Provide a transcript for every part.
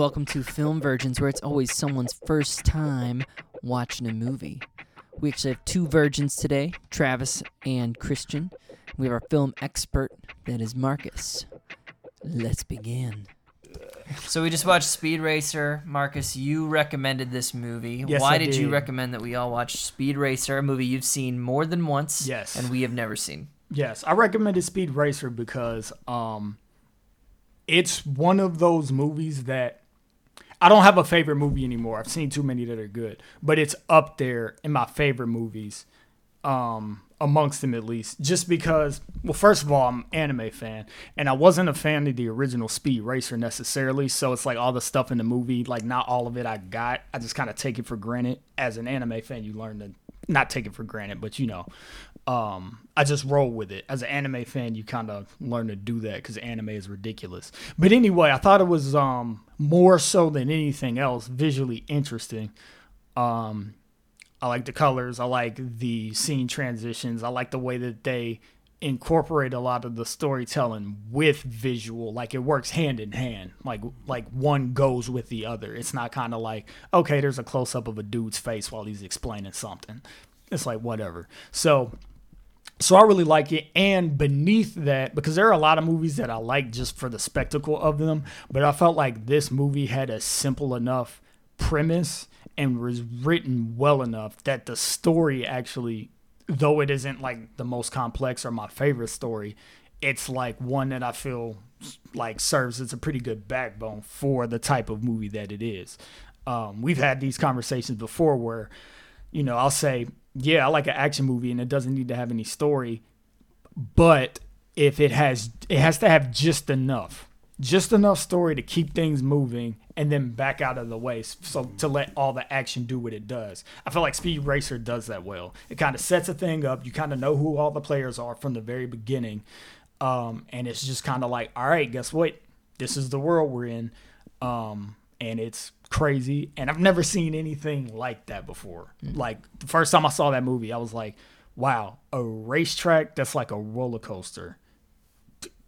welcome to Film Virgins, where it's always someone's first time watching a movie. We actually have two virgins today, Travis and Christian. We have our film expert, that is Marcus. Let's begin. So we just watched Speed Racer. Marcus, you recommended this movie. Yes, Why I did, you did. recommend that we all watch Speed Racer, a movie you've seen more than once? Yes. And we have never seen. Yes, I recommended Speed Racer because um it's one of those movies that I don't have a favorite movie anymore. I've seen too many that are good, but it's up there in my favorite movies. Um amongst them at least just because well first of all I'm an anime fan and I wasn't a fan of the original Speed Racer necessarily so it's like all the stuff in the movie like not all of it I got I just kind of take it for granted as an anime fan you learn to not take it for granted but you know um I just roll with it as an anime fan you kind of learn to do that cuz anime is ridiculous but anyway I thought it was um more so than anything else visually interesting um I like the colors. I like the scene transitions. I like the way that they incorporate a lot of the storytelling with visual. Like it works hand in hand. Like like one goes with the other. It's not kind of like okay, there's a close up of a dude's face while he's explaining something. It's like whatever. So so I really like it. And beneath that, because there are a lot of movies that I like just for the spectacle of them, but I felt like this movie had a simple enough premise and was written well enough that the story actually, though it isn't like the most complex or my favorite story, it's like one that I feel like serves as a pretty good backbone for the type of movie that it is. Um, we've had these conversations before where, you know, I'll say, yeah, I like an action movie and it doesn't need to have any story, but if it has, it has to have just enough, just enough story to keep things moving and then back out of the way so to let all the action do what it does. I feel like Speed Racer does that well. It kind of sets a thing up. You kind of know who all the players are from the very beginning. Um, and it's just kind of like, all right, guess what? This is the world we're in. Um, and it's crazy. And I've never seen anything like that before. Like the first time I saw that movie, I was like, wow, a racetrack that's like a roller coaster.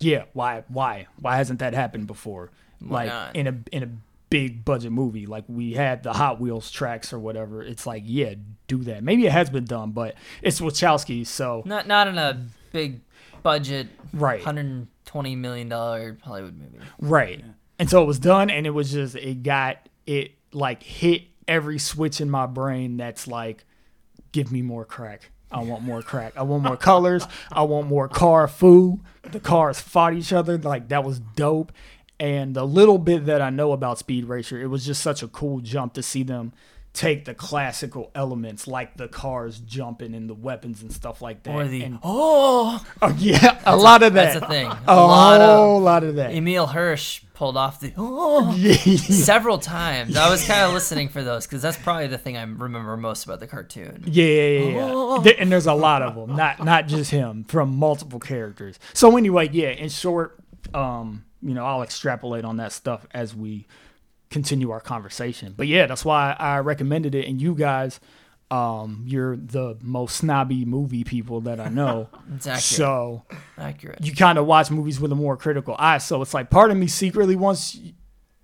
Yeah, why why why hasn't that happened before? like not? in a in a big budget movie like we had the Hot Wheels tracks or whatever. It's like, yeah, do that. Maybe it has been done, but it's Wachowski, so Not not in a big budget, Right. hundred twenty million dollar Hollywood movie. Right. And so it was done and it was just it got it like hit every switch in my brain that's like give me more crack. I want more crack. I want more colors. I want more car food. The cars fought each other. Like that was dope. And the little bit that I know about Speed Racer, it was just such a cool jump to see them take the classical elements like the cars jumping and the weapons and stuff like that. Or the and, oh, oh yeah, a lot of that. that's a thing. A A lot whole of lot of that. Emile Hirsch pulled off the oh several times. I was kind of listening for those because that's probably the thing I remember most about the cartoon. Yeah, yeah, yeah. There- and there's a lot of them, not not just him, from multiple characters. So anyway, yeah. In short, um, you know, I'll extrapolate on that stuff as we continue our conversation. But yeah, that's why I recommended it. And you guys, um, you're the most snobby movie people that I know. So accurate. you kind of watch movies with a more critical eye. So it's like part of me secretly wants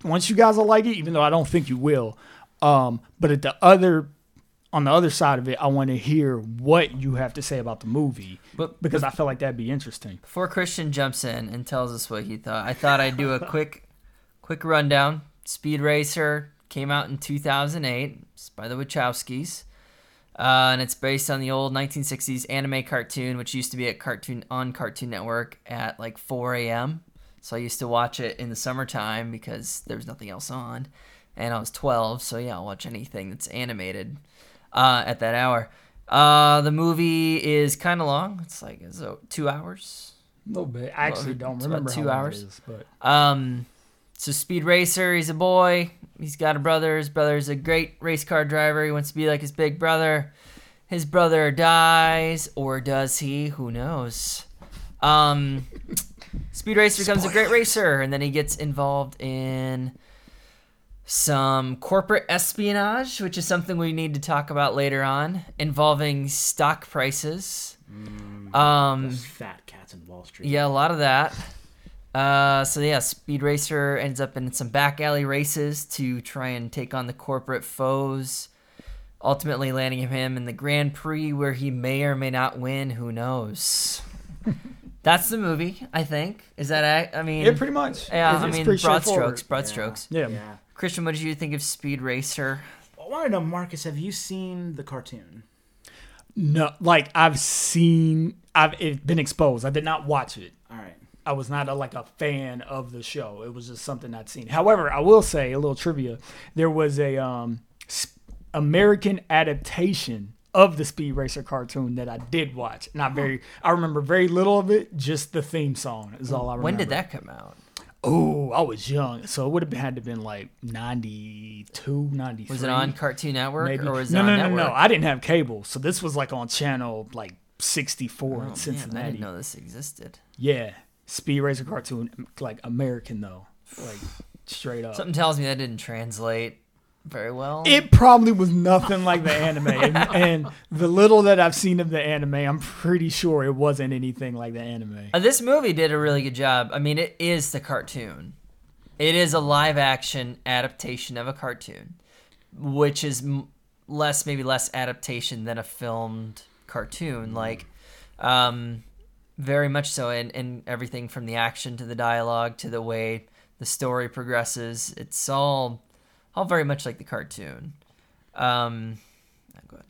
once you guys will like it, even though I don't think you will. Um, but at the other on the other side of it, I want to hear what you have to say about the movie But because I feel like that'd be interesting. Before Christian jumps in and tells us what he thought, I thought I'd do a quick, quick rundown. Speed Racer came out in 2008. It's by the Wachowskis, uh, and it's based on the old 1960s anime cartoon, which used to be at Cartoon on Cartoon Network at like 4 a.m. So I used to watch it in the summertime because there was nothing else on, and I was 12, so yeah, I'll watch anything that's animated uh, at that hour. Uh, the movie is kind of long. It's like it's two hours. A little bit. I actually don't remember two how long it hours. is, but Um, so Speed Racer, he's a boy. He's got a brother. His brother's a great race car driver. He wants to be like his big brother. his brother dies, or does he? Who knows? Um, Speed Racer becomes a great racer, and then he gets involved in some corporate espionage, which is something we need to talk about later on, involving stock prices. Um, Those fat cats in Wall Street. yeah, a lot of that. Uh, so yeah, Speed Racer ends up in some back alley races to try and take on the corporate foes. Ultimately, landing him in the Grand Prix, where he may or may not win. Who knows? That's the movie. I think. Is that? I mean, Yeah, pretty much. yeah. It's- I it's mean, broad strokes. Broad Yeah. strokes. Yeah. Yeah. Christian, what did you think of Speed Racer? I want to know, Marcus, have you seen the cartoon? No, like I've seen, I've it been exposed. I did not watch it. All right. I was not a, like a fan of the show. It was just something I'd seen. However, I will say a little trivia. There was a um, American adaptation of the Speed Racer cartoon that I did watch. Not very. I remember very little of it. Just the theme song is all I remember. When did that come out? Oh, I was young, so it would have had to have been like 92, 93. Was it on Cartoon Network Maybe. or was it no, on no, no, no. I didn't have cable, so this was like on channel like 64 Oh, in man, Cincinnati. I didn't know this existed. Yeah, Speed Racer cartoon, like American though, like straight up. Something tells me that didn't translate very well. It probably was nothing like the anime, and, and the little that I've seen of the anime, I'm pretty sure it wasn't anything like the anime. Uh, this movie did a really good job. I mean, it is the cartoon. It is a live action adaptation of a cartoon, which is m- less, maybe less adaptation than a filmed cartoon. Like, um, very much so. And, and everything from the action to the dialogue to the way the story progresses, it's all, all very much like the cartoon. Um, go ahead.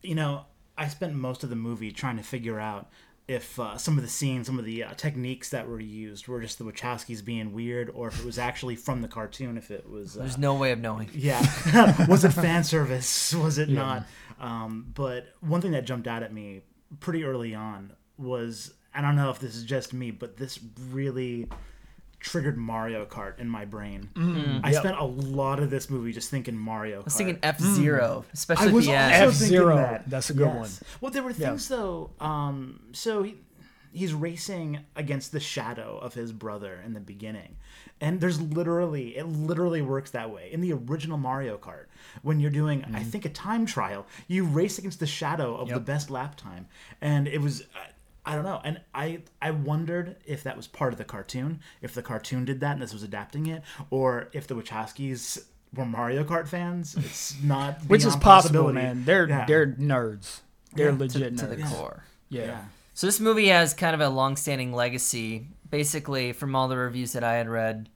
You know, I spent most of the movie trying to figure out if uh, some of the scenes, some of the uh, techniques that were used were just the Wachowskis being weird, or if it was actually from the cartoon. If it was, uh, There's no way of knowing. yeah, was it fan service? Was it not? Um, but one thing that jumped out at me pretty early on was I don't know if this is just me, but this really triggered Mario Kart in my brain. I Yep. spent a lot of this movie just thinking Mario Kart. I was thinking F Zero, especially I was the also F-Zero, that. that's a good one. Well, there were things though. Um, so he, he's racing against the shadow of his brother in the beginning, and there's literally it literally works that way in the original Mario Kart. When you're doing, Mm-hmm. I think, a time trial, you race against the shadow of the best lap time, and it was. I, I don't know, and I I wondered if that was part of the cartoon, if the cartoon did that and this was adapting it, or if the Wachowskis were Mario Kart fans. It's not Which is beyond possible, possibility. man. They're Yeah. they're nerds. They're Yeah, to- legit to the nerds. core. yeah. yeah. So this movie has kind of a long-standing legacy. Basically, from all the reviews that I had read,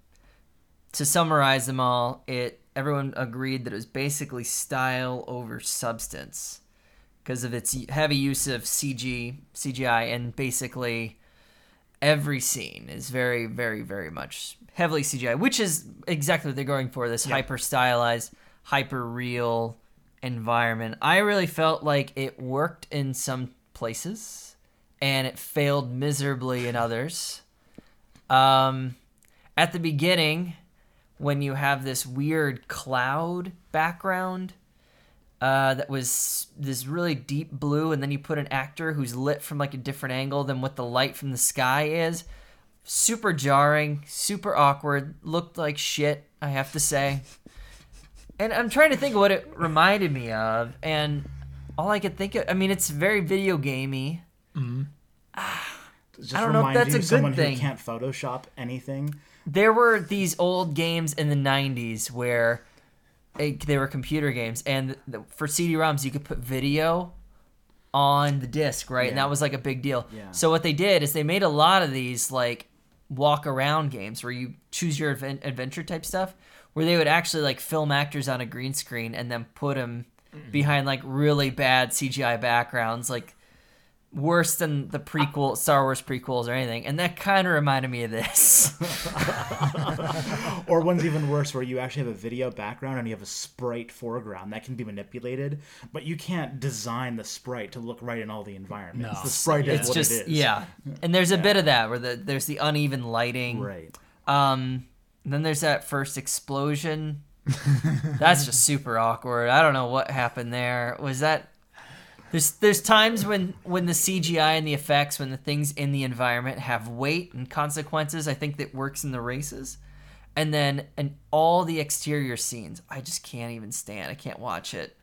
to summarize them all, it everyone agreed that it was basically style over substance because of its heavy use of CG, CGI, and basically every scene is very, very, very much heavily CGI, which is exactly what they're going for. This hyper stylized, hyper real environment. I really felt like it worked in some places and it failed miserably in others. Um, at the beginning, when you have this weird cloud background uh, that was this really deep blue, and then you put an actor who's lit from like a different angle than what the light from the sky is. Super jarring, super awkward, looked like shit, I have to say. And I'm trying to think of what it reminded me of, and all I could think of, I mean, it's very video gamey. Just I don't know if that's a good someone thing. who can't Photoshop anything. there were these old games in the 90s where they were computer games and the, for cd-roms you could put video on the disc right? And that was like a big deal. Yeah. so what they did is they made a lot of these like walk around games where you choose your adven- adventure type stuff where they would actually like film actors on a green screen and then put them mm-hmm. behind like really bad cgi backgrounds like worse than the prequel star wars prequels or anything and that kind of reminded me of this Or one's even worse, where you actually have a video background and you have a sprite foreground that can be manipulated, but you can't design the sprite to look right in all the environments. No. The sprite is it's what just it is. yeah and there's a bit of that where the, there's the uneven lighting Right. um then there's that first explosion that's just super awkward i don't know what happened there was that There's there's times when when the CGI and the effects, when the things in the environment have weight and consequences. I think that works in the races, and then and all the exterior scenes, I just can't even stand. I can't watch it.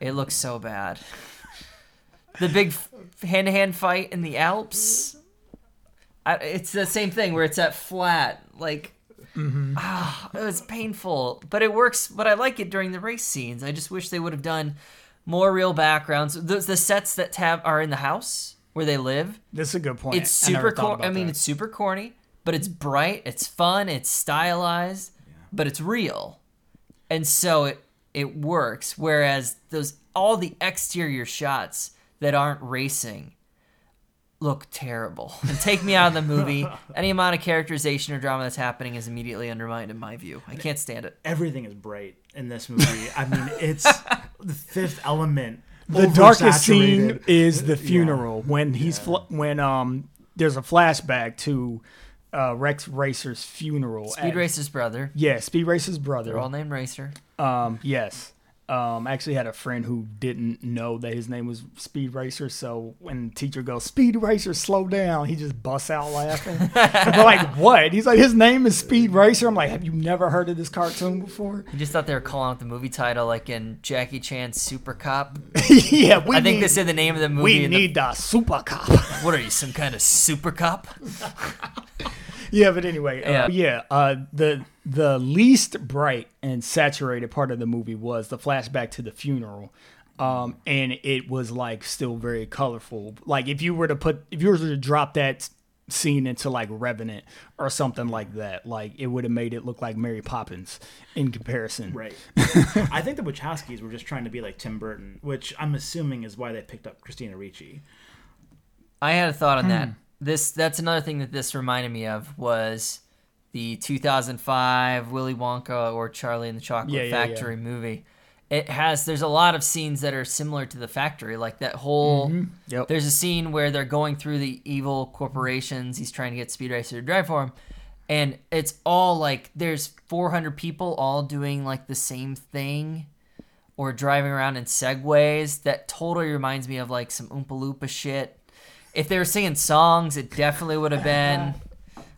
It looks so bad. The big hand to hand fight in the Alps. I, it's the same thing where it's at flat, like. Ah, it was painful, but it works. But I like it during the race scenes. I just wish they would have done more real backgrounds. The, the sets that have are in the house where they live. This is a good point. It's super thought corny. I mean, that. it's super corny, but it's bright. It's fun. It's stylized, but it's real, and so it it works. Whereas those all the exterior shots that aren't racing look terrible and take me out of the movie. Any amount of characterization or drama that's happening is immediately undermined in my view. I can't stand it. Everything is bright in this movie. I mean, it's the fifth element. the darkest scene is the funeral when he's fl- when um there's a flashback to uh, Rex Racer's funeral. Speed at- Racer's brother. Yeah, Speed Racer's brother. They're all named Racer. Um, yes. Um, I actually had a friend who didn't know that his name was Speed Racer. So when the teacher goes, Speed Racer, slow down, he just busts out laughing. We're like, what? He's like, his name is Speed Racer. I'm like, have you never heard of this cartoon before? I just thought they were calling out the movie title like in Jackie Chan's Super Cop. yeah, we I think need, they said the name of the movie. we in the- need the super cop. what are you, some kind of super cop? yeah, but anyway, Yeah. uh, yeah. Uh, the the least bright and saturated part of the movie was the flashback to the funeral, um, and it was like still very colorful. Like if you were to put, if you were to drop that scene into like Revenant or something like that, like it would have made it look like Mary Poppins in comparison. Right. I think the Wachowskis were just trying to be like Tim Burton, which I'm assuming is why they picked up Christina Ricci. I had a thought on Hmm. that. This that's another thing that this reminded me of was the 2005 Willy Wonka or Charlie and the Chocolate Yeah, yeah, yeah. Factory movie. It has there's a lot of scenes that are similar to the factory, like that whole. Mm-hmm. Yep. There's a scene where they're going through the evil corporations. He's trying to get Speed Racer to drive for him, and it's all like there's 400 people all doing like the same thing, or driving around in segways. That totally reminds me of like some Oompa Loompa shit. If they were singing songs, it definitely would have been.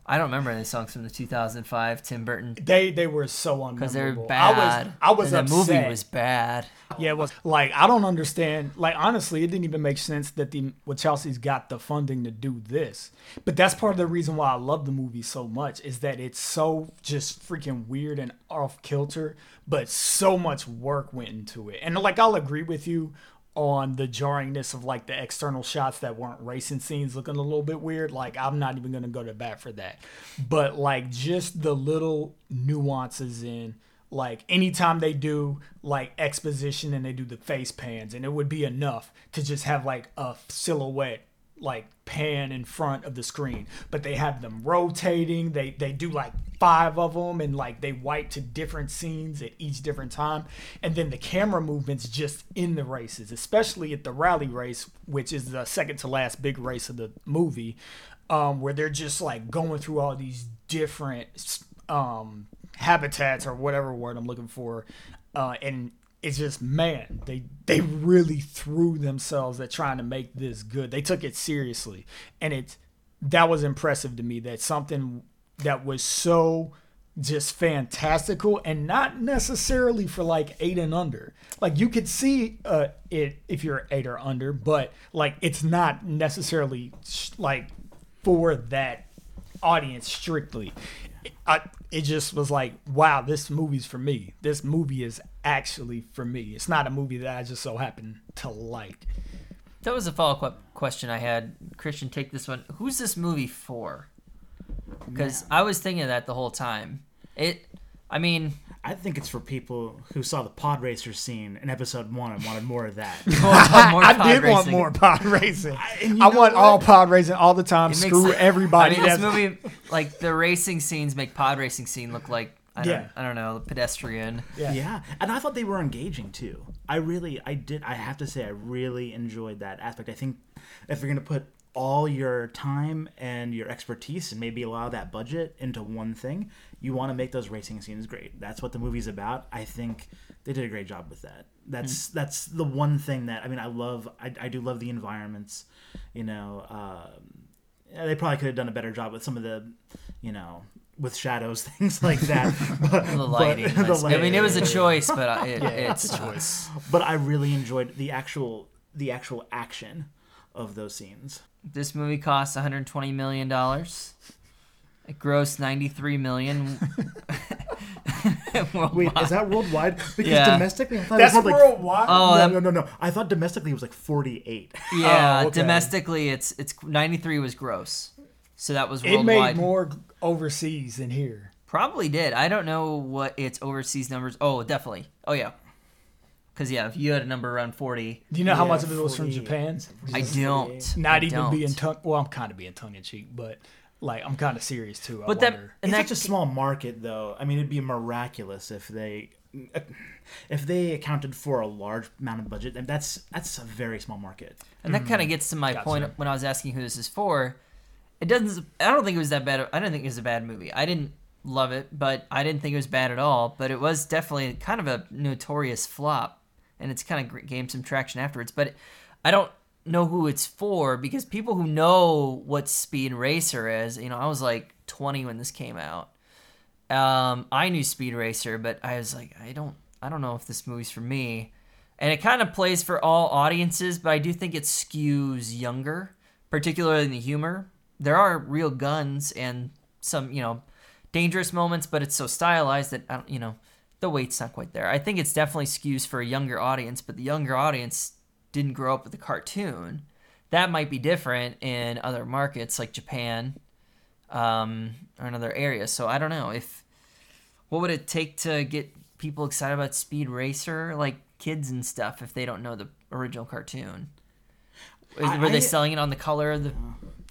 I don't remember any songs from the 2005 Tim Burton They they were so unmemorable. because they're I bad. was I was and upset. the movie was bad. Yeah, it was like I don't understand. Like honestly, it didn't even make sense that the Wachowskis got the funding to do this. But that's part of the reason why I love the movie so much is that it's so just freaking weird and off kilter, but so much work went into it. And like I'll agree with you on the jarringness of like the external shots that weren't racing scenes looking a little bit weird. Like I'm not even gonna go to bat for that. But like just the little nuances in like anytime they do like exposition and they do the face pans and it would be enough to just have like a silhouette like pan in front of the screen. But they have them rotating. They they do like five of them and like they wipe to different scenes at each different time. And then the camera movements just in the races especially at the rally race which is the second to last big race of the movie um where they're just like going through all these different um habitats or whatever word I'm looking for, uh, and it's just man, they they really threw themselves at trying to make this good. They took it seriously, and it's that was impressive to me. That something that was so just fantastical and not necessarily for like eight and under. Like you could see uh, it if you're eight or under, but like it's not necessarily like for that audience strictly. I, it just was like, wow, this movie's for me. This movie is actually for me. It's not a movie that I just so happen to like. That was a follow up question I had. Christian, take this one. Who's this movie for? Because I was thinking of that the whole time. It, I mean, I think it's for people who saw the pod racer scene in episode one and wanted more of that. more I pod did want more pod racing. and you I want what? all pod racing all the time. It Screw sense. everybody. I mean, this that's- movie, like the racing scenes, make pod racing scene look like I don't, Yeah. I don't know, pedestrian. Yeah. Yeah, and I thought they were engaging too. I really, I did. I have to say, I really enjoyed that aspect. I think if you're gonna put all your time and your expertise and maybe allow that budget into one thing, you want to make those racing scenes great. That's what the movie's about. I think they did a great job with that. That's that's the one thing that I mean I love. I, I do love the environments. You know, um, they probably could have done a better job with some of the, you know, with shadows, things like that. But, The lighting. but- the was- I mean, it was a choice, but I- it, it's it's a choice. But I really enjoyed the actual the actual action of those scenes. This movie cost 120 million dollars. It grossed 93 million. Wait, is that worldwide? Because Yeah. domestically, I thought That's it was more like worldwide. Oh, no, that- no, no, no. I thought domestically it was like forty-eight. yeah, Oh, okay. domestically, it's it's 93 was gross. So that was it made more overseas than here. Probably did. I don't know what its overseas numbers. Oh, definitely. Oh yeah. Because yeah, if you had a number around 40, Do you know how Yeah, much of it was from Japan? I don't. Not I even don't. being tongue. Well, I'm kind of being tongue in cheek, but like I'm kind of serious too. I But that wonder. and that's a small market, though. I mean, it'd be miraculous if they if they accounted for a large amount of budget. And that's that's a very small market. And that kind of mm-hmm. gets to my Gotcha. point when I was asking who this is for. It doesn't. I don't think it was that bad. I don't think it was a bad movie. I didn't love it, but I didn't think it was bad at all. But it was definitely kind of a notorious flop, and it's kind of gained some traction afterwards. But I don't know who it's for because people who know what Speed Racer is, you know, I was like 20 when this came out. Um, I knew Speed Racer, but I was like, I don't, I don't know if this movie's for me. And it kind of plays for all audiences, but I do think it skews younger, particularly in the humor. There are real guns and some, you know, dangerous moments, but it's so stylized that I don't, you know, the weight's not quite there. I think it's definitely skews for a younger audience, but the younger audience didn't grow up with the cartoon. That might be different in other markets like Japan um, or another area. So I don't know if what would it take to get people excited about Speed Racer, like kids and stuff, if they don't know the original cartoon. Is- I- were they I- selling it on the color of the?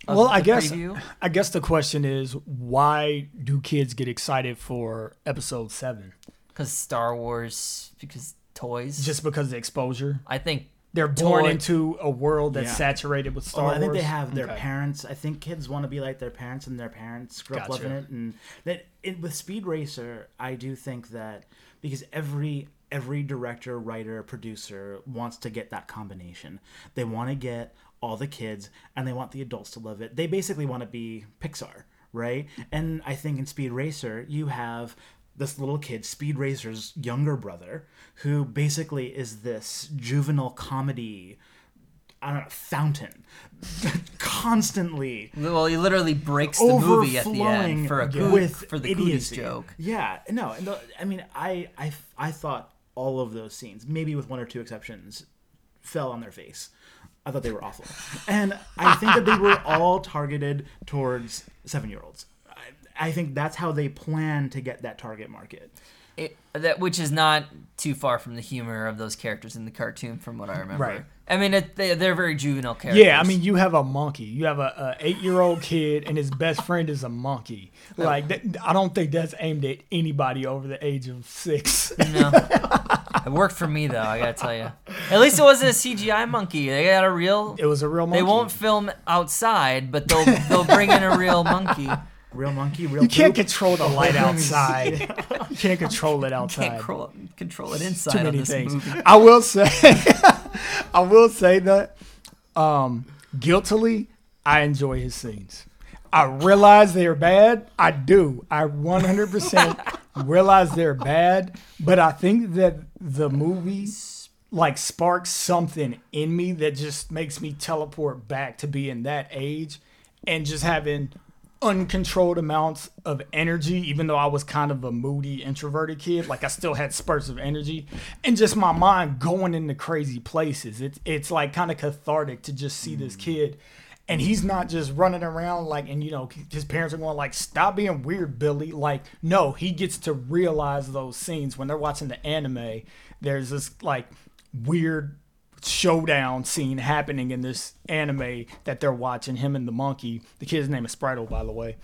Of well, I guess preview? I guess the question is why do kids get excited for episode seven? because Star Wars, because toys. Just because of the exposure? I think They're born Toy- into a world that's Yeah. saturated with Star Well, I think Wars. they have their Okay. parents. I think kids want to be like their parents, and their parents grew up loving it. And that it, with Speed Racer, I do think that because every every director, writer, producer wants to get that combination. They want to get all the kids, and they want the adults to love it. They basically want to be Pixar, right? And I think in Speed Racer, you have this little kid, Speed Racer's younger brother, who basically is this juvenile comedy I don't know, fountain, constantly well, he literally breaks the movie at the end for a coo- with for the cooties joke. Yeah, no, and the, I mean, I, I, I thought all of those scenes, maybe with one or two exceptions, fell on their face. I thought they were awful, and I think that they were all targeted towards seven-year-olds. I, I think that's how they plan to get that target market. It, that which is not too far from the humor of those characters in the cartoon, from what I remember. Right. I mean, it, they, they're very juvenile characters. Yeah, I mean, you have a monkey. You have a, a eight year old kid, and his best friend is a monkey. Like, that, I don't think that's aimed at anybody over the age of six. No. it worked for me though. I gotta tell you. At least it wasn't a CGI monkey. They got a real. It was a real monkey. They won't film outside, but they'll they'll bring in a real monkey. Real monkey, real. You can't poop. control the light outside. you can't control it outside. Can't control, control it Too inside on many this things. movie. I will say, I will say that, um, guiltily, I enjoy his scenes. I realize they're bad. I do. I 100% realize they're bad, but I think that the movie like sparks something in me that just makes me teleport back to being that age and just having uncontrolled amounts of energy even though I was kind of a moody introverted kid like I still had spurts of energy and just my mind going into crazy places. It's it's like kind of cathartic to just see this mm. kid and he's not just running around like and you know his parents are going like stop being weird billy like no he gets to realize those scenes when they're watching the anime there's this like weird showdown scene happening in this anime that they're watching him and the monkey the kid's name is Spritle by the way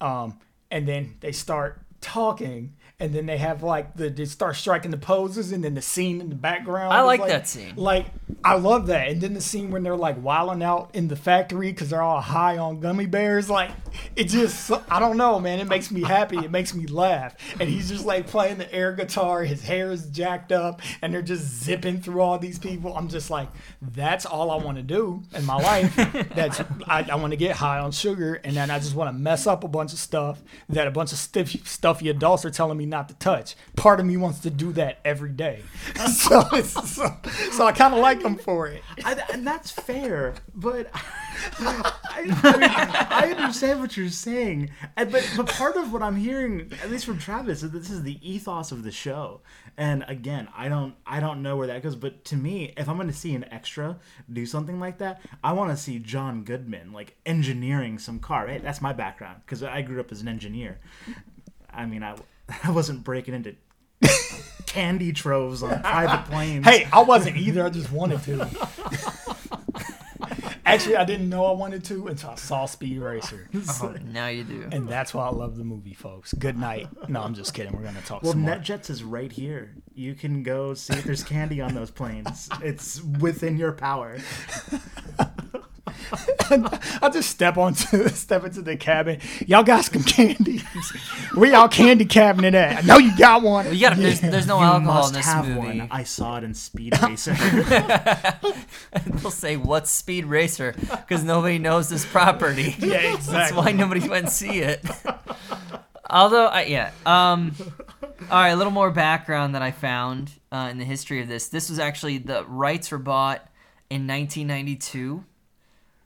um and then they start talking, and then they have like the they start striking the poses, and then the scene in the background. I is, like that scene. Like I love that, and then the scene when they're like wilding out in the factory because they're all high on gummy bears. Like it just, I don't know, man. It makes me happy. It makes me laugh, and he's just like playing the air guitar. His hair is jacked up, and they're just zipping through all these people. I'm just like, that's all I want to do in my life. That's I, I want to get high on sugar, and then I just want to mess up a bunch of stuff that a bunch of stiff, stuffy adults are telling me not to touch. Part of me wants to do that every day. so, so, so I kind of like for it. I, and that's fair, but I, I, mean, I understand what you're saying. And, but but part of what I'm hearing, at least from Travis, is this is the ethos of the show. And again, I don't I don't know where that goes. But to me, if I'm going to see an extra do something like that, I want to see John Goodman like engineering some car. Hey, that's my background because I grew up as an engineer. I mean, I I wasn't breaking into candy troves on private planes. Hey, I wasn't either. I just wanted to. Actually, I didn't know I wanted to until I saw Speed Racer. Oh, now you do. And that's why I love the movie, folks. Good night. No, I'm just kidding. We're going to talk Well, some more. NetJets is right here. You can go see if there's candy on those planes. It's within your power. I just step onto step into the cabin. Y'all got some candy? Where y'all candy cabinet at? I know you got one. You gotta. There's, there's no you alcohol must in this have movie. one. I saw it in Speed Racer. They'll say what's Speed Racer because nobody knows this property. Yeah, exactly. That's why nobody went and see it. Although, I, yeah. Um, all right, a little more background that I found uh, in the history of this. This was actually the rights were bought in 1992.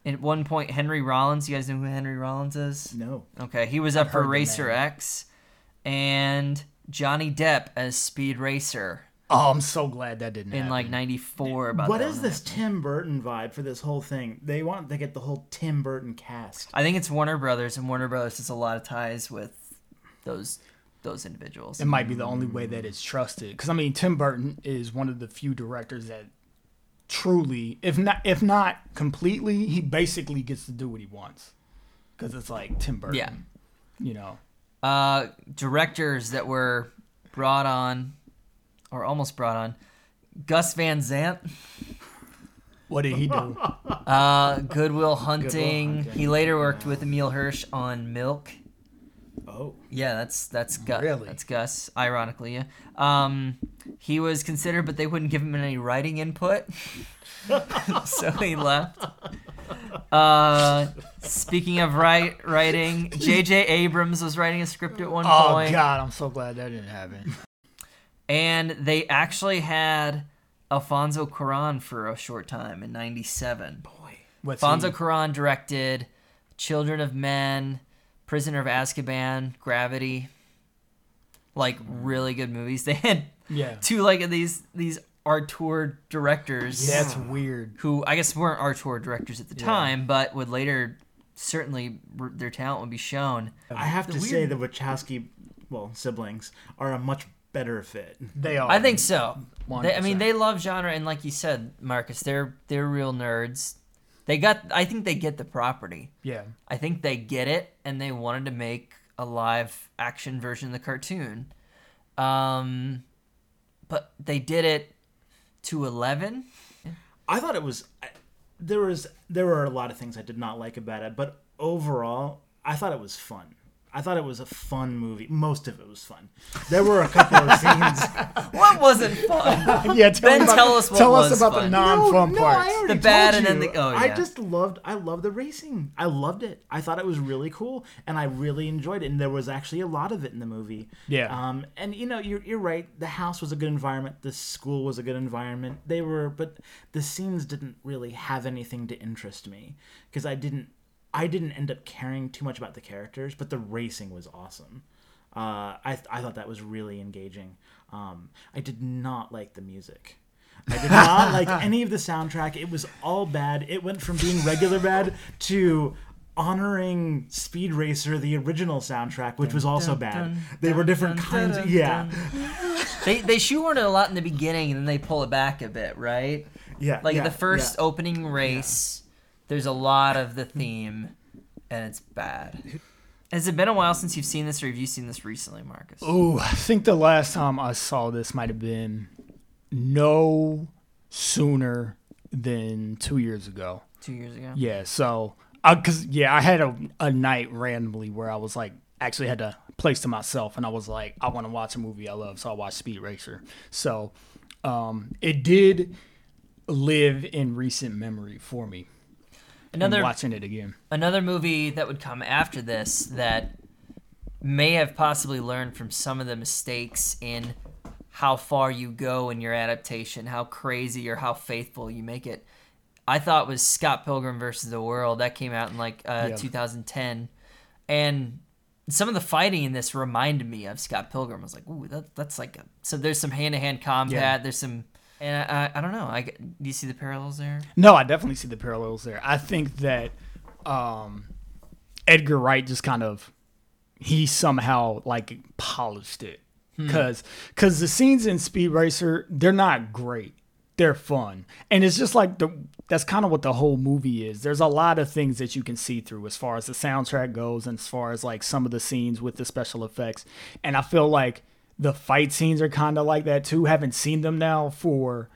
At one point, Henry Rollins. You guys know who Henry Rollins is? no. Okay, he was up for heard the Racer. X, and Johnny Depp as Speed Racer Oh, I'm so glad that didn't in happen. like '94. About What is this Tim Burton vibe for this whole thing? They want to get the whole Tim Burton cast. I think it's Warner Brothers, and Warner Brothers has a lot of ties with those those individuals. it might be the only way that it's trusted. Because I mean, Tim Burton is one of the few directors that truly, if not if not completely, he basically gets to do what he wants. Because it's like Tim Burton. Yeah. You know. Uh, directors that were brought on, or almost brought on, Gus Van Sant, What did he do? uh, Good Will Hunting. Hunting. He later worked with Emile Hirsch on Milk. Oh, Yeah, that's that's Gus. Really? That's Gus. Ironically, yeah. Um, he was considered, but they wouldn't give him any writing input, so he left. Uh, speaking of write, writing, J.J. Abrams was writing a script at one oh point, Oh God, I'm so glad that didn't happen. and they actually had Alfonso Cuarón for a short time in '97. What's Alfonso he- Cuarón directed Children of Men, Prisoner of Azkaban, Gravity. Like really good movies. They had Yeah. two like these these auteur directors Yeah, that's weird. who I guess weren't auteur directors at the Yeah. time, but would later certainly their talent would be shown. I have The to say the Wachowski, well, siblings are a much better fit. They are. I think so. They, I mean, they love genre, and like you said, Marcus, they're they're real nerds. They got. I think they get the property. Yeah. I think they get it, and they wanted to make a live action version of the cartoon. Um, but they did it to eleven. I thought it was there was there were a lot of things I did not like about it, but overall, I thought it was fun. I thought it was a fun movie. Most of it was fun. There were a couple of scenes. What wasn't fun? Yeah. Tell, Ben, about, tell us what tell was us about fun. the non-fun no, parts. I already The bad told and then you. the- oh, I just loved I loved the racing. I loved it. I thought it was really cool and I really enjoyed it and there was actually a lot of it in the movie. Yeah. Um and you know, you're you're right. The house was a good environment. The school was a good environment. They were but the scenes didn't really have anything to interest me because I didn't I didn't end up caring too much about the characters, but the racing was awesome. Uh, I, I thought that was really engaging. Um, I did not like the music. I did not like any of the soundtrack. It was all bad. It went from being regular bad to honoring Speed Racer, the original soundtrack, which was also bad. They were different kinds. Of, yeah, they they shoehorned it a lot in the beginning, and then they pull it back a bit, right? yeah. Like yeah, the first yeah. opening race, there's a lot of the theme, and it's bad. Has it been a while since you've seen this, or have you seen this recently, Marcus? Oh, I think the last time I saw this might have been no sooner than two years ago. Two years ago. Yeah, so because yeah, I had a, a night randomly where I was like actually had to place to myself, and I was like, I want to watch a movie I love, so I watched Speed Racer. So um, it did live in recent memory for me. Another watching it again. another movie that would come after this that may have possibly learned from some of the mistakes in how far you go in your adaptation, how crazy or how faithful you make it. I thought was Scott Pilgrim versus the World that came out in like uh, Yeah. 2010, and some of the fighting in this reminded me of Scott Pilgrim. I was like, ooh, that, that's like a, so. There's some hand to hand combat. Yeah. There's some, and I, I don't know. I do you see the parallels there? No, I definitely see the parallels there. I think that um, Edgar Wright just kind of he somehow like polished it because because the scenes in Speed Racer they're not great. They're fun, and it's just like the that's kind of what the whole movie is. There's a lot of things that you can see through as far as the soundtrack goes, and as far as like some of the scenes with the special effects. And I feel like the fight scenes are kind of like that too. Haven't seen them now for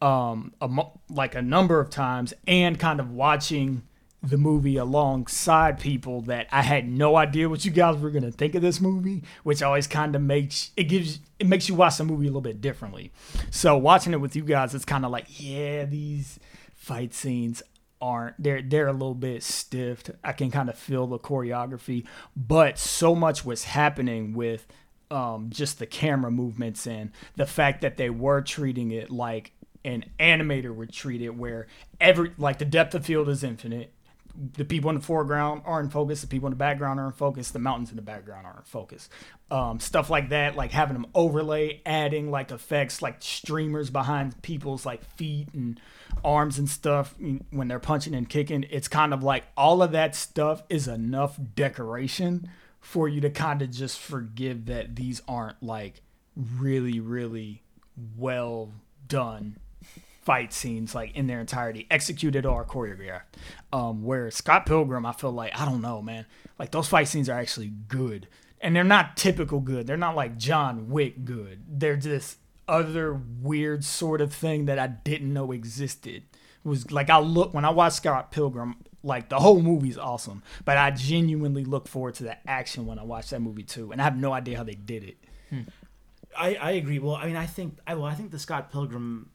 um a mo- like a number of times and kind of watching the movie alongside people that I had no idea what you guys were gonna think of this movie, which always kind of makes it gives it makes you watch the movie a little bit differently. So watching it with you guys, it's kind of like yeah, these fight scenes aren't they're they're a little bit stiff. I can kind of feel the choreography, but so much was happening with um, just the camera movements and the fact that they were treating it like an animator would treat it, where every like the depth of field is infinite. The people in the foreground are in focus. The people in the background are in focus. The mountains in the background are in focus. Um, stuff like that, like having them overlay, adding like effects, like streamers behind people's like feet and arms and stuff when they're punching and kicking. It's kind of like all of that stuff is enough decoration for you to kind of just forgive that these aren't like really, really well done fight scenes like in their entirety, executed or choreographed. Um, where Scott Pilgrim, I feel like I don't know, man. Like those fight scenes are actually good, and they're not typical good. They're not like John Wick good. They're just other weird sort of thing that I didn't know existed. It was like I look when I watch Scott Pilgrim, like the whole movie's awesome, but I genuinely look forward to the action when I watch that movie too, and I have no idea how they did it. I, I agree. Well, I mean, I think I well, I think the Scott Pilgrim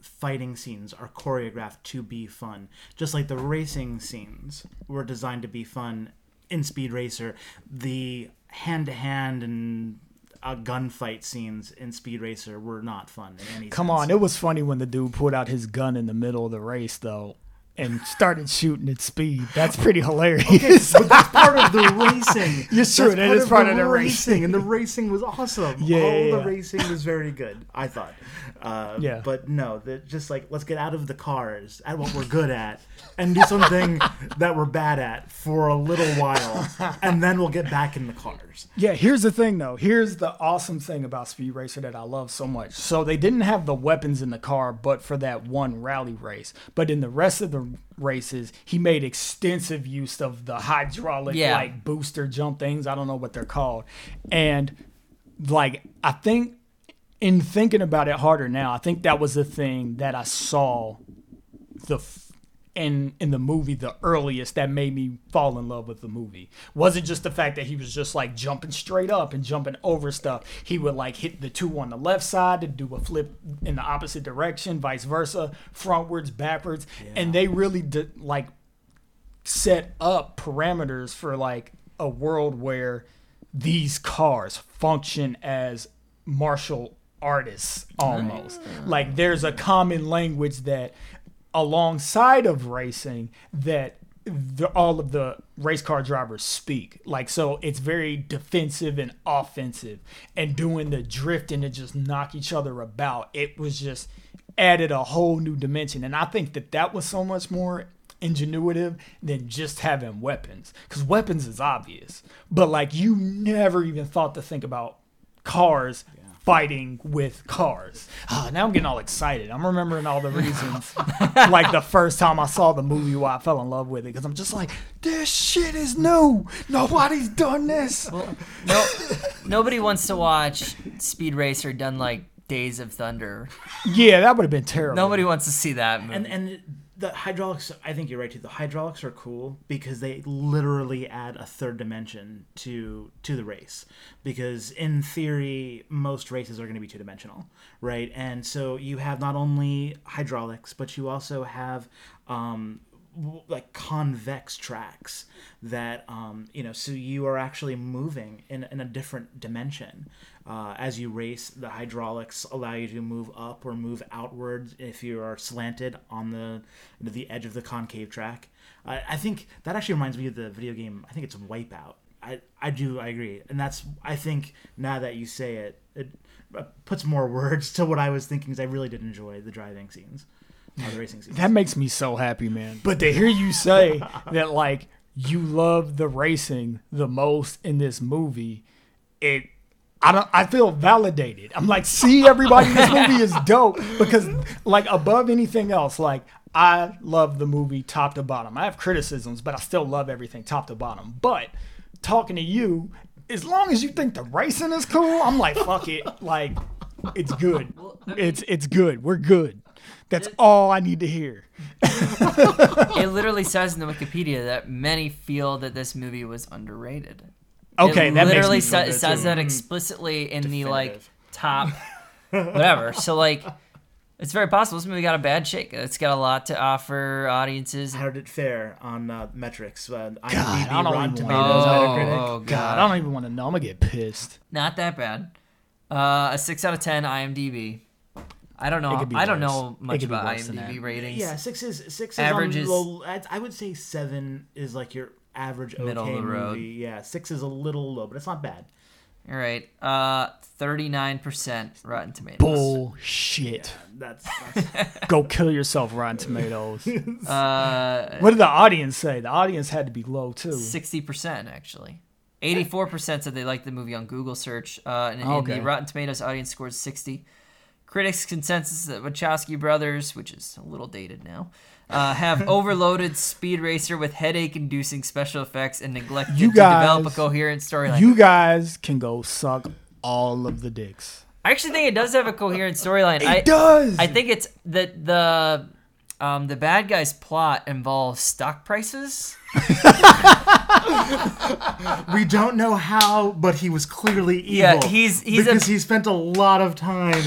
fighting scenes are choreographed to be fun, just like the racing scenes were designed to be fun in Speed Racer. The hand to hand and uh, gunfight scenes in Speed Racer were not fun in any. Come sense. on, it was funny when the dude pulled out his gun in the middle of the race though and started shooting at speed. That's pretty hilarious. but that's part of the racing. True, That's that is part of the racing. and the racing was awesome. Yeah, all yeah, the yeah. racing was very good. I thought. Uh, Yeah. But no, that just like let's get out of the cars at what we're good at and do something that we're bad at for a little while, and then we'll get back in the cars. Yeah, here's the thing though. Here's the awesome thing about Speed Racer that I love so much. So they didn't have the weapons in the car but for that one rally race. But in the rest of the races, he made extensive use of the hydraulic Yeah. like booster jump things. I don't know what they're called. And like I think in thinking about it harder now, I think that was the thing that I saw the in in the movie the earliest that made me fall in love with the movie. Wasn't just the fact that he was just like jumping straight up and jumping over stuff? He would like hit the two on the left side to do a flip in the opposite direction vice versa frontwards backwards. And they really did like set up parameters for like a world where these cars function as martial artists almost. Like there's a common language that alongside of racing that the, all of the race car drivers speak. Like so it's very defensive and offensive. And doing the drifting to just knock each other about it was just added a whole new dimension. And i think that that was so much more ingenuitive than just having weapons. Because weapons is obvious. But like you never even thought to think about cars fighting with cars. Ah, now I'm getting all excited. I'm remembering all the reasons, like the first time I saw the movie, why I fell in love with it. Because I'm just like, this shit is new. Nobody's done this. Well, no, nobody wants to watch Speed Racer done like Days of Thunder. Yeah, that would have been terrible. Nobody wants to see that movie. and and the hydraulics i think you're right too. The hydraulics are cool because they literally add a third dimension to to the race because in theory most races are going to be two dimensional right? And so you have not only hydraulics but you also have um like convex tracks that um, you know so you are actually moving in, in a different dimension uh, as you race the hydraulics allow you to move up or move outwards if you are slanted on the you know, the edge of the concave track. I, I think that actually reminds me of the video game i think it's wipeout. I, I do i agree. And that's i think now that you say it it uh, puts more words to what i was thinking because i really did enjoy the driving scenes or the racing scenes That makes me so happy, man. But to hear you say that, like, you love the racing the most in this movie, it. I don't. I feel validated. I'm like, see, everybody, this movie is dope because, like, above anything else, like, I love the movie top to bottom. I have criticisms, but I still love everything top to bottom. But talking to you, as long as you think the racing is cool, I'm like, fuck it. Like, it's good. It's it's good. We're good. That's all I need to hear. it literally says in the Wikipedia that many feel that this movie was underrated. Okay, it that makes literally me sa- good, says too. that explicitly in the like top whatever. So like, it's very possible this movie got a bad shake. It's got a lot to offer audiences. How did it fare on uh, metrics? Uh, IMDb, I don't Rotten even Tomatoes, oh, Metacritic. oh, God, god, I don't even want to know. I'm gonna get pissed. not that bad. Uh, a six out of ten IMDb. I don't know. It could be I don't know much about IMDb ratings. Yeah, six is six is Average on is- low. I I would say seven is like your average okay Middle of the road. movie. Yeah, six is a little low, but it's not bad. All right. Uh, thirty-nine percent Rotten Tomatoes. Bullshit. That's, that's Go kill yourself, Rotten Tomatoes. Uh, what did the audience say? The audience had to be low too. sixty percent actually. Eighty-four percent said they liked the movie on Google search. Uh, and, and Okay. the Rotten Tomatoes audience scores sixty. Critics' consensus that Wachowski brothers, which is a little dated now, uh, have overloaded Speed Racer with headache-inducing special effects and neglected You to develop a guys- coherent storyline. You guys can go suck all of the dicks. I actually think it does have a coherent storyline. It I, does. I think it's that the um, the bad guy's plot involves stock prices. we don't know how, but he was clearly evil. Yeah, he's- he's a- because he spent a lot of time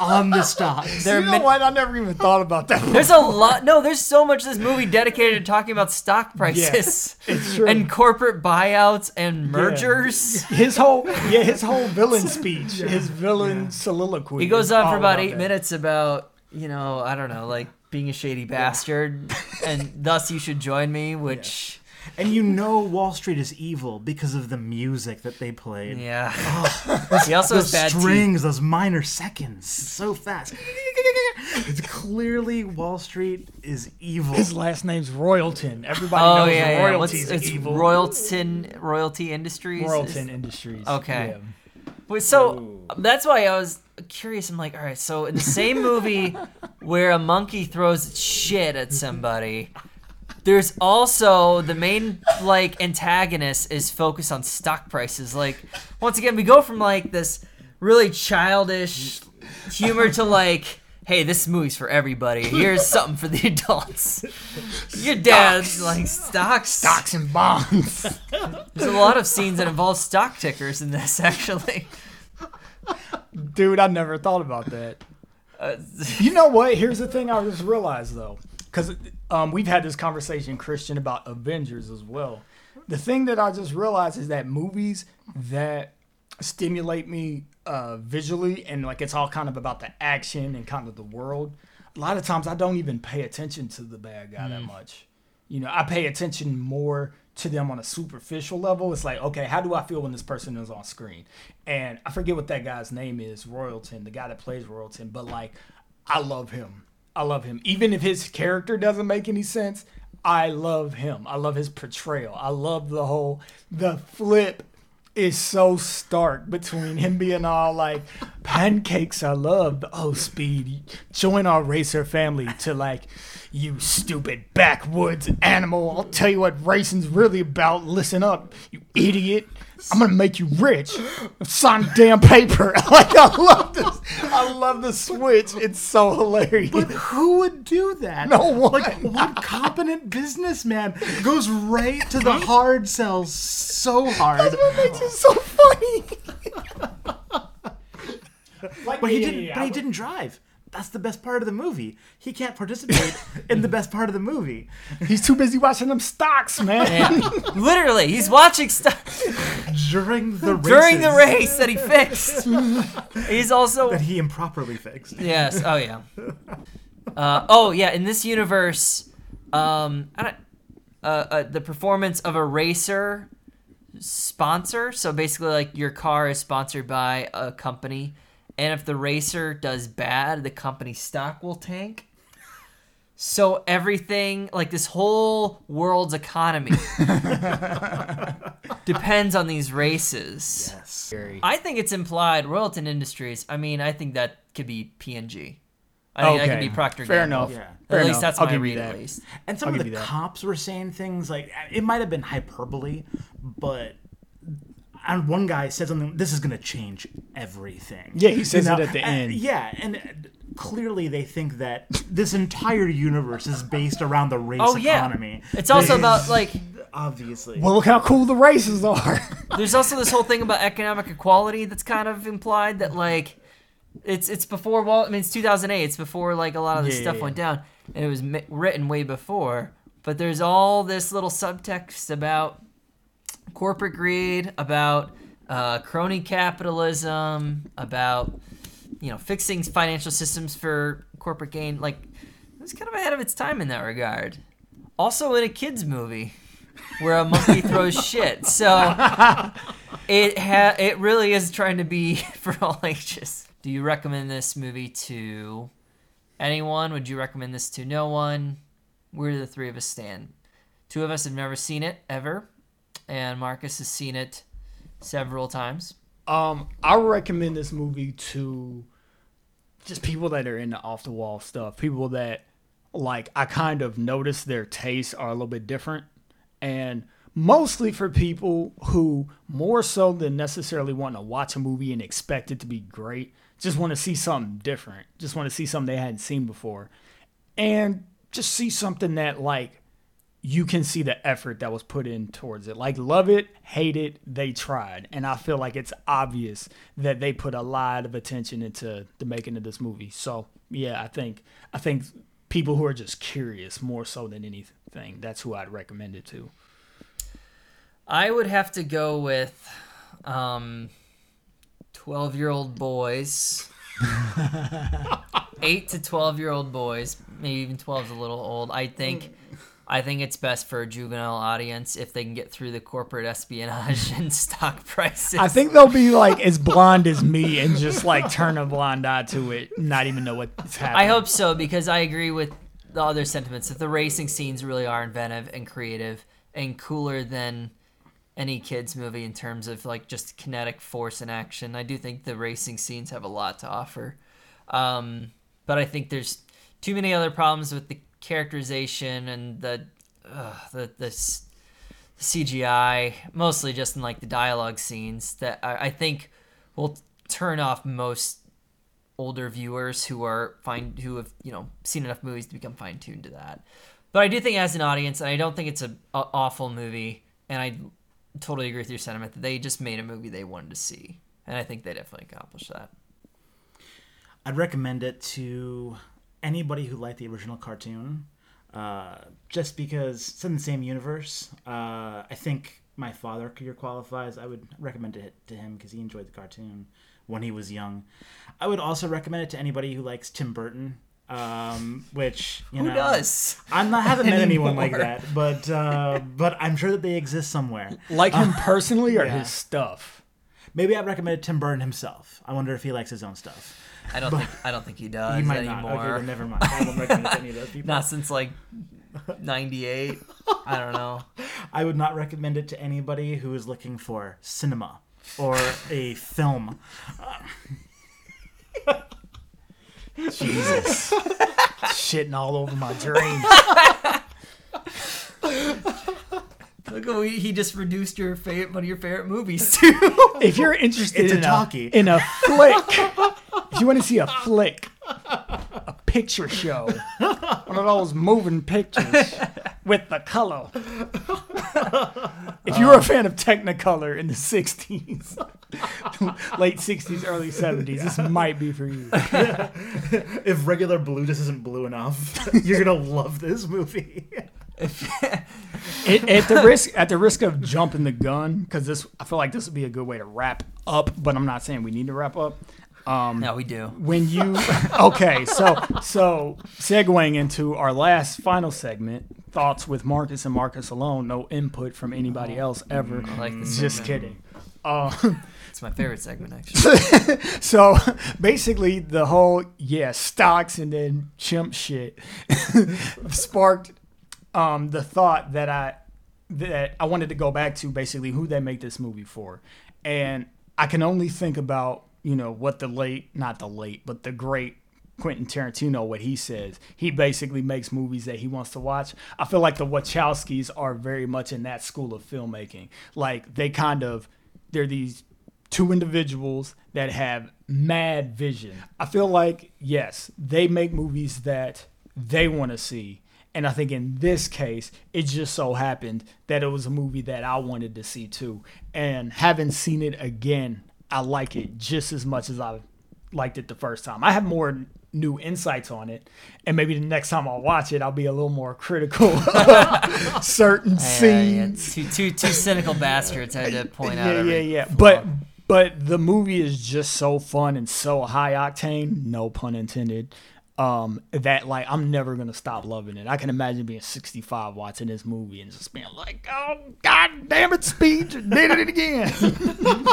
on the stocks. There you know many- what? I never even thought about that. There's a lot. No, there's so much this movie dedicated to talking about stock prices it's true. and corporate buyouts and mergers. his whole yeah, his whole villain speech, his villain soliloquy. He goes on all for about eight that. minutes about you know I don't know like being a shady bastard, and thus you should join me. Which and you know Wall Street is evil because of the music that they played. yeah, oh, he also has Those bad teeth. strings, those minor seconds, so fast. It's clearly Wall Street is evil. His last name's Royalton. Everybody Oh knows yeah, yeah. What's, it's evil. Royalton Royalty Industries. is- Industries. Okay. Yeah. But so that's why I was curious. I'm like, all right, so in the same movie where a monkey throws shit at somebody, there's also the main like antagonist is focused on stock prices. Like once again, we go from like this really childish humor to like. Hey, this movie's for everybody. Here's something for the adults. Your dad's like stocks. Stocks and bonds. There's a lot of scenes that involve stock tickers in this, actually. Dude, I never thought about that. Uh, You know what? Here's the thing I just realized though, because um, we've had this conversation, Christian, about Avengers as well. The thing that I just realized is that movies that stimulate me uh, visually and like it's all kind of about the action and kind of the world. A lot of times I don't even pay attention to the bad guy that much. You know, I pay attention more to them on a superficial level. It's like, okay, how do I feel when this person is on screen? And I forget what that guy's name is, Royalton, the guy that plays Royalton, but like, I love him. I love him. Even if his character doesn't make any sense, I love him. I love his portrayal. I love the whole, the flip is so stark between him being all like pancakes I love oh speed join our racer family to like you stupid backwoods animal I'll tell you what racing's really about listen up you idiot I'm gonna make you rich sign damn paper like I love this I love the switch it's so hilarious But who would do that? No one. Like what competent businessman goes right to the hard sells so hard? That's what makes it so funny like, But he didn't. But he didn't drive. That's the best part of the movie. He can't participate in the best part of the movie. He's too busy watching them stocks, man. Yeah. Literally, he's watching stuff During the races during the race that he fixed. He's also that he improperly fixed. yes. Oh yeah. Uh, oh yeah. In this universe, um, I don't, uh, uh, the performance of a racer sponsor. So basically, like your car is sponsored by a company, and if the racer does bad, the company stock will tank. So everything, like this whole world's economy, depends on these races. Yes. I think it's implied Royalton Industries. I mean, I think that could be P&G. I think that could be Procter Fair Gamble. enough. Yeah. At Fair least enough. that's I'll my give you read. that. At least. And some I'll of give the you that. cops were saying things like it might have been hyperbole, but and one guy said something. This is going to change everything. Yeah, he says You it at the and- end. Yeah, and clearly they think that this entire universe is based around the race Oh yeah. economy. It's also about like obviously. well, look how cool the races are. there's also this whole thing about economic equality that's kind of implied that like it's it's before well I mean it's 2008 it's before like a lot of this Yeah, stuff yeah, went down and it was mi- written way before but there's all this little subtext about corporate greed about uh, crony capitalism about you know fixing financial systems for corporate gain like it was kind of ahead of its time in that regard also in a kids movie where a monkey throws shit so it ha- it really is trying to be for all ages. Do you recommend this movie to anyone? Would you recommend this to no one? Where do the three of us stand? Two of us have never seen it ever, and Marcus has seen it several times. Um, I recommend this movie to just people that are into off the wall stuff. People that like I kind of notice their tastes are a little bit different, and mostly for people who more so than necessarily want to watch a movie and expect it to be great, just want to see something different. Just want to see something they hadn't seen before, and just see something that like you can see the effort that was put in towards it. Like love it, hate it, they tried. And I feel like it's obvious that they put a lot of attention into the making of this movie. So yeah, I think I think people who are just curious more so than anything, that's who I'd recommend it to. I would have to go with um, 12 year old boys. 8 to 12 year old boys, maybe even 12 is a little old. I think I think it's best for a juvenile audience if they can get through the corporate espionage and stock prices. I think they'll be like as blonde as me and just like turn a blind eye to it, not even know what's happening. I hope so because I agree with the other sentiments that the racing scenes really are inventive and creative and cooler than any kids movie in terms of like just kinetic force and action. I do think the racing scenes have a lot to offer. Um, but I think there's too many other problems with the characterization and the uh, the the CGI, mostly just in like the dialogue scenes that I, I think will turn off most older viewers who are fine who have you know seen enough movies to become fine tuned to that. But I do think as an audience, and I don't think it's a, a awful movie, and I totally agree with your sentiment that they just made a movie they wanted to see, and I think they definitely accomplished that. I'd recommend it to anybody who liked the original cartoon, uh, just because it's in the same universe. Uh, I think my father here qualifies. I would recommend it to him because he enjoyed the cartoon when he was young. I would also recommend it to anybody who likes Tim Burton, um, which you Who know, does? I'm not haven't met anyone like that, but uh, but I'm sure that they exist somewhere. like him personally or yeah. his stuff. Maybe I'd recommend Tim Burton himself. I wonder if he likes his own stuff. I don't think I don't think he does he might anymore. not. Okay, then never mind. I won't recommend any of those people. Not since like '98. I don't know. I would not recommend it to anybody who is looking for cinema. or a film. Jesus. Shitting all over my dreams. Look, at we, he just reduced your favorite, one of your favorite movies too. If you're interested It's a in, talkie. in a flick, if you want to see a flick, a picture show, one of those moving pictures with the color. If you were a fan of Technicolor in the 60s, late 60s, early 70s, this might be for you. If regular blue just isn't blue enough, you're gonna love this movie. It, at the risk at the risk of jumping the gun, because this I feel like this would be a good way to wrap up, but I'm not saying we need to wrap up. Um, no, we do. when you okay so so segueing into our last final segment thoughts with marcus and marcus alone no input from anybody else ever I like this. just segment. kidding um, It's my favorite segment actually. so basically the whole yeah stocks and then chimp shit sparked um, the thought that i that i wanted to go back to basically who they make this movie for and i can only think about you know what the late not the late but the great Quentin Tarantino, what he says, he basically makes movies that he wants to watch. I feel like the Wachowskis are very much in that school of filmmaking. Like they kind of, they're these two individuals that have mad vision. I feel like, yes, they make movies that they want to see. And I think in this case, it just so happened that it was a movie that I wanted to see too. And having seen it again, I like it just as much as I liked it the first time. I have more new insights on it, and maybe the next time I watch it, I'll be a little more critical certain Yeah, yeah, scenes. two, two, two cynical bastards had to point out. Yeah, yeah, yeah. But but the movie is just so fun and so high octane, no pun intended. Um, that like I'm never gonna stop loving it. I can imagine being 65 watching this movie and just being like, "Oh God damn it, Speed did it again."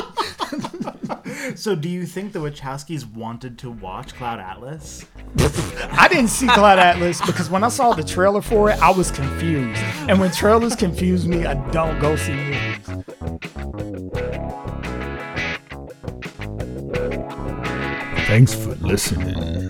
So, do you think the Wachowskis wanted to watch Cloud Atlas? I didn't see Cloud Atlas because when I saw the trailer for it, I was confused. And when trailers confuse me, I don't go see movies. Thanks for listening.